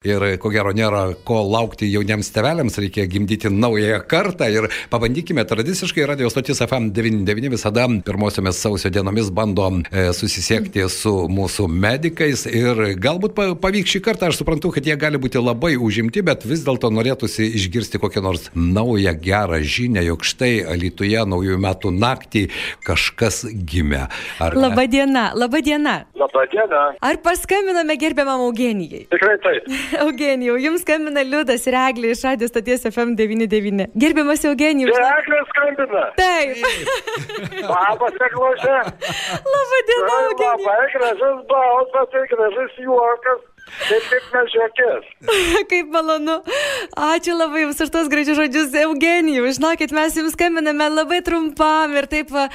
Ir ko gero nėra ko laukti jauniems teveliams, reikia gimdyti naująją kartą ir pabandykime tradiciškai radio stotis FM99 visada pirmosiomis sausio dienomis bando e, susisiekti su mūsų medikais ir galbūt pavyks šį kartą, aš suprantu, kad jie gali būti labai užimti, bet vis dėlto norėtųsi išgirsti kokią nors naują gerą žinią, jog štai Lietuvoje naujųjų metų naktį kažkas gimė. Ar labą dieną, labą dieną. Labą dieną. Ar paskambiname gerbiamam Eugenijai? Tikrai taip. Eugenijau, jums skambina Liudas ir Eglė iš Radio stoties FM99. Gerbiamas Eugenijus. Tai Eglė skambina. Taip. Labas, Eglose. Labą dieną, Eugenijus. Labai gražus balsas ir gražus juokas. Taip kaip mes juokės. kaip malonu. Ačiū labai Jums už tos gražius žodžius, Eugenijų. Žinokit, mes Jums skambiname labai trumpam ir taip a,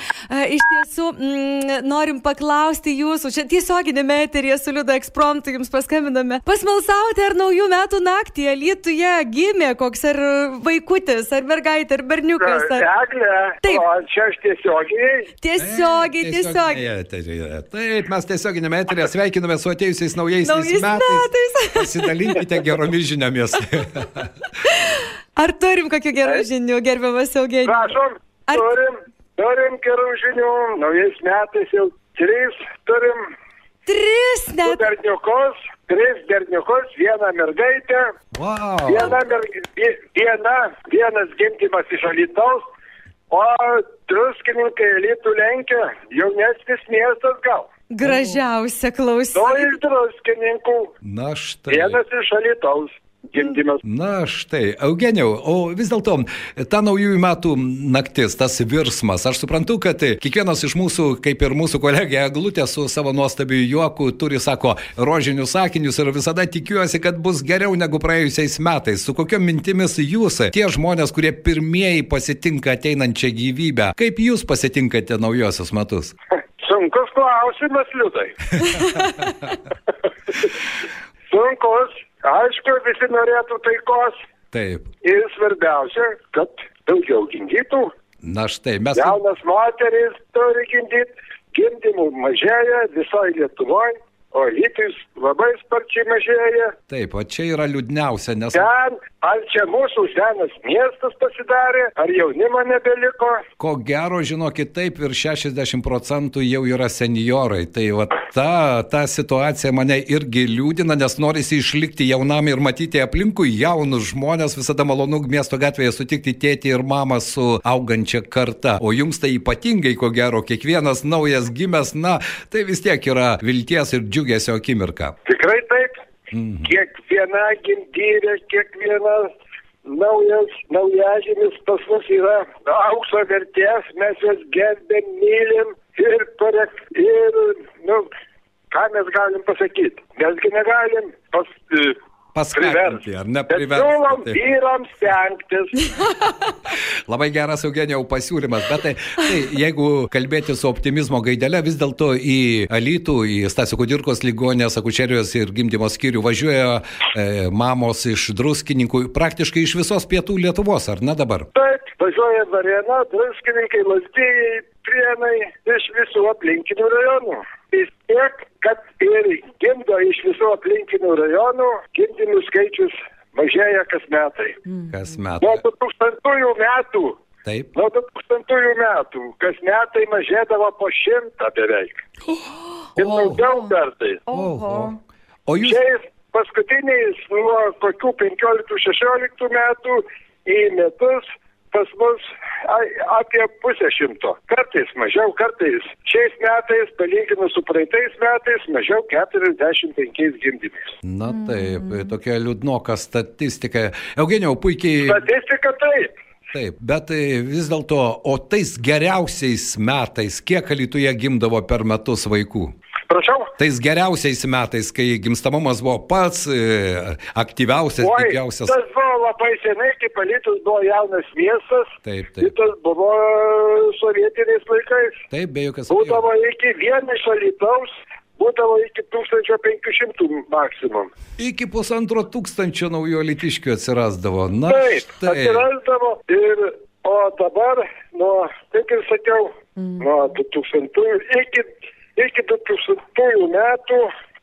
iš tiesų mm, norim paklausti Jūsų. Čia tiesioginėme eterėje su Liudo ekspromptu Jums paskambiname. Pasmalsauti, ar naujų metų naktį Lietuvoje gimė koks ar vaikutis, ar mergaitė, ar berniukas. Ar... Eglė. Taip. O čia aš tiesiogiai. Tiesiogiai, tiesiogiai. Taip, mes tiesioginėme eterėje sveikiname su atėjusiais naujaisiais metais metais. Pasidalinkite geromis žiniomis. Ar turim kokių gerų žinių, gerbiamas Eugenijus? Prašom, Ar... turim, turim gerų žinių. Naujais metais jau trys turim. Tris net. Berniukus, tris berniukus, vieną mergaitę. Wow. Viena, merg... viena, vienas gimdymas iš Alitaus, o druskininkai Litų lenkia, jaunesnis miestas gal. Gražiausia klausyti. To iš druskininkų. Na štai. Vienas iš Alitaus. Gimdymas. Na štai, Eugenijau, o vis dėlto ta naujųjų metų naktis, tas virsmas, aš suprantu, kad kiekvienas iš mūsų, kaip ir mūsų kolegė Glutė su savo nuostabiu juoku, turi, sako, rožinius sakinius ir visada tikiuosi, kad bus geriau negu praėjusiais metais. Su kokio mintimis jūs, tie žmonės, kurie pirmieji pasitinka ateinančią gyvybę, kaip jūs pasitinkate naujosius metus? Sunkus klausimas, liūdai. Sunkus. Aišku, visi norėtų taikos. Taip. Ir svarbiausia, kad daugiau gimdytų. Na štai, mes. Jaunas moteris turi gimdyti, gimdymų mažėja visoje Lietuvoje o hitis labai sparčiai mažėja. Taip, o čia yra liūdniausia, nes... Ten, ar čia mūsų senas miestas pasidarė, ar jaunimo nebeliko? Ko gero, žinokit, taip ir 60 procentų jau yra seniorai. Tai va ta, ta situacija mane irgi liūdina, nes norisi išlikti jaunam ir matyti aplinkui jaunus žmonės, visada malonu miesto gatvėje sutikti tėtį ir mamą su augančia karta. O jums tai ypatingai, ko gero, kiekvienas naujas gimęs, na, tai vis tiek yra vilties ir džiugiai džiugesio akimirką. Tikrai taip. Mhm. Kiekviena gimdyrė, kiekvienas naujas, naujažimis pas mus yra aukso vertės, mes juos gerbėm, mylim ir, parek, ir nu, ką mes galim pasakyti? Mesgi negalim pas, paskatinti, ar ne priversti. Siūlom vyrams stengtis. Labai geras Eugenijau pasiūlymas, bet tai, tai jeigu kalbėti su optimizmo gaidelė, vis dėlto į Alytų, į Stasio Kudirkos ligonės, akučerijos ir gimdymo skyrių važiuoja e, mamos iš druskininkų, praktiškai iš visos pietų Lietuvos, ar ne dabar? Taip, važiuoja Varėna, druskininkai, Lazdijai, Prienai, iš visų aplinkinių rajonų. Vis tiek kad ir gimdo iš visų aplinkinių rajonų, gimdymų skaičius mažėja kas metai. Mm. Kas metai. Nuo 2000 metų. Taip. Nuo 2000 metų kas metai mažėdavo po šimtą beveik. Ir oh. daugiau kartais. Oho. O jūs. Šiais paskutiniais nuo kokių 15-16 metų į metus pas mus apie pusę šimto. Kartais mažiau, kartais šiais metais, palyginus su praeitais metais, mažiau 45 gimdymais. Na taip, mm. tokia liūdnoka statistika. Eugenijau, puikiai. Statistika taip. Taip, bet vis dėlto, o tais geriausiais metais, kiek Lietuvoje gimdavo per metus vaikų? Prašau. Tais geriausiais metais, kai gimstamumas buvo pats e, aktyviausias, Oi, didžiausias. Tas buvo labai senai, kai Palytus buvo jaunas miestas. Taip, taip. Tas buvo sovietiniais laikais. Taip, be jokios abejonės. Būdavo iki vieno iš Alytaus būdavo iki 1500 maksimum. Iki pusantro tūkstančio naujų litiškių atsirasdavo. Na, taip, štai. atsirasdavo ir, o dabar, nuo, kaip ir sakiau, mm. nuo 2000 iki iki 2000 metų,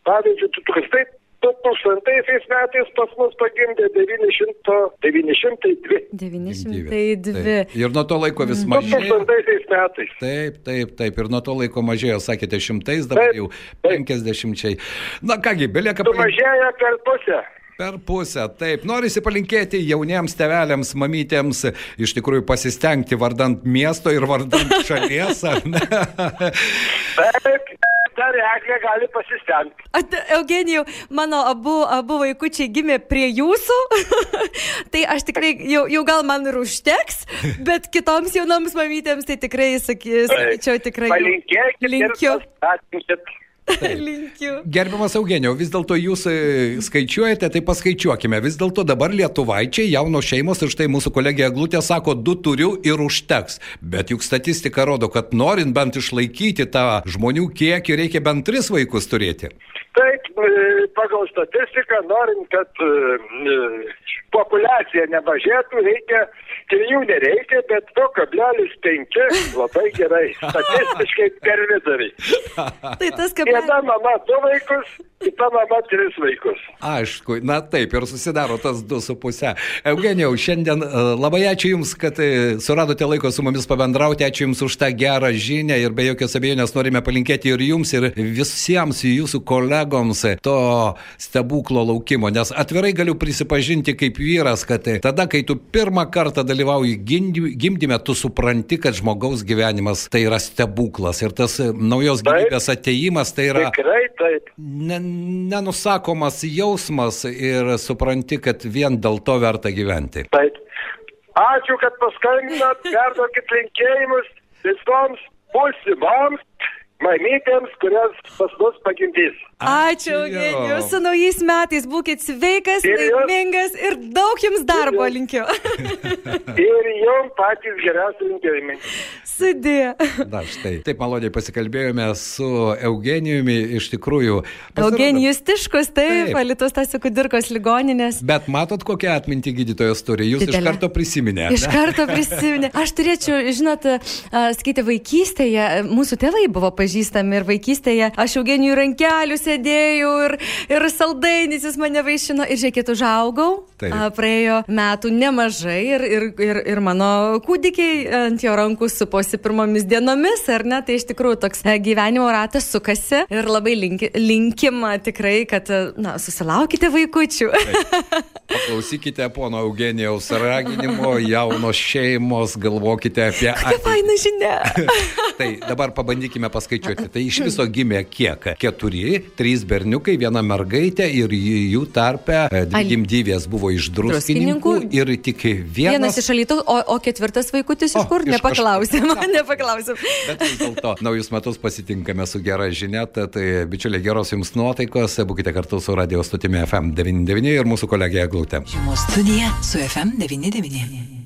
pavyzdžiui, 2000 2000 metais pas mus pagimdė 900, 902. 902. Taip. Ir nuo to laiko vis Nu, mažėjo. 2000 metais. Taip, taip, taip. Ir nuo to laiko mažėjo, sakėte, šimtais, dabar Taip, jau taip. penkisdešimčiai. Na kągi, belieka. Sumažėjo per pusę. Per pusę, taip. Norisi palinkėti jauniems tevelėms, mamytėms iš tikrųjų pasistengti vardant miesto ir vardant šalies, ar ne? Taip, dar eglė gali pasistengti. Eugenijau, mano abu, abu vaikučiai gimė prie jūsų, tai aš tikrai, jau, jau gal man ir užteks, bet kitoms jaunoms mamytėms tai tikrai, saky, sakyčiau, tikrai. Palinkėkit Linkiu. ir paskatinkit. Linkiu. Gerbiamas Eugenijau, vis dėlto jūs e, skaičiuojate, tai paskaičiuokime. Vis dėlto dabar lietuvaičiai, jaunos šeimos ir štai mūsų kolegė Glutė sako, du turiu ir užteks. Bet juk statistika rodo, kad norint bent išlaikyti tą žmonių kiekį, reikia bent tris vaikus turėti. Taip, e, pagal statistiką, norint, kad e, populiacija nemažėtų, reikia, trijų nereikia, bet 2,5 labai gerai. Statistiškai per vidurį. Tai tas, kad Viena mama du vaikus, kita mama tris vaikus. Aišku, na taip ir susidaro tas du su pusė. Eugenijau, šiandien e, labai ačiū Jums, kad e, suradote laiko su mumis pabendrauti, ačiū Jums už tą gerą žinią ir be jokios abejonės norime palinkėti ir Jums, ir visiems Jūsų kolegoms to stebuklo laukimo, nes atvirai galiu prisipažinti kaip vyras, kad tada, kai tu pirmą kartą dalyvauji gimdy- gimdyme, tu supranti, kad žmogaus gyvenimas tai yra stebuklas ir tas e, naujos gyvybės ateimas tai yra Tikrai taip. ne, nenusakomas jausmas ir supranti, kad vien dėl to verta gyventi. taip. Ačiū, kad paskambinot, perduokit linkėjimus visoms būsimoms mamytėms, kurias pas mus pagimdys. Ačiū, Eugenijau, su naujais metais būkit sveikas, Ir laimingas ir daug jums darbo jūs. linkiu. Ir jums patys geriausi linkėjimai. Sudė. Na štai. Taip maloniai pasikalbėjome su Eugenijumi iš tikrųjų. pasirodo- Eugenijus Tiškus, taip, Taip. Alitos Tasio Kudirkos ligoninės. Bet matot, kokią atmintį gydytojas turi. Jūs iš Didelę. karto prisiminė. Iš karto prisiminė. Aš turėčiau, žinot, sakyti, vaikystėje, mūsų tėvai buvo pažįstami ir vaikystėje aš Eugenijų rankelių sėdėjau ir, ir saldainis jis mane vaišino ir žiūrėkit, užaugau. Taip. A, Praėjo metų nemažai ir, ir, ir, ir mano kūdikiai ant jo rankų suposi pirmomis dienomis, ar ne? Tai iš tikrųjų toks e, gyvenimo ratas sukasi ir labai linki, linkim a, tikrai, kad, a, na, susilaukite vaikučių. Paklausykite pono Eugenijaus raginimo, jaunos šeimos, galvokite apie ateitį. faina žinia. Tai dabar pabandykime paskaičiuoti. Tai iš viso gimė kiek? Keturi, trys berniukai, viena mergaitė ir jų tarpe e, dvi gimdyvės buvo iš druskininkų ir tik vienas. Vienas iš alytų, o, o ketvirtas vaikutis iš O, kur? iš Nepaklausėm, kažkur. nepaklausėm. Bet vis dėlto naujus metus pasitinkame su gera žinia, tad tai, bičiuliai geros jums nuotaikos, būkite kartu su radio stotimi FM99 ir mūsų kolegė Glutė. Studija su FM99.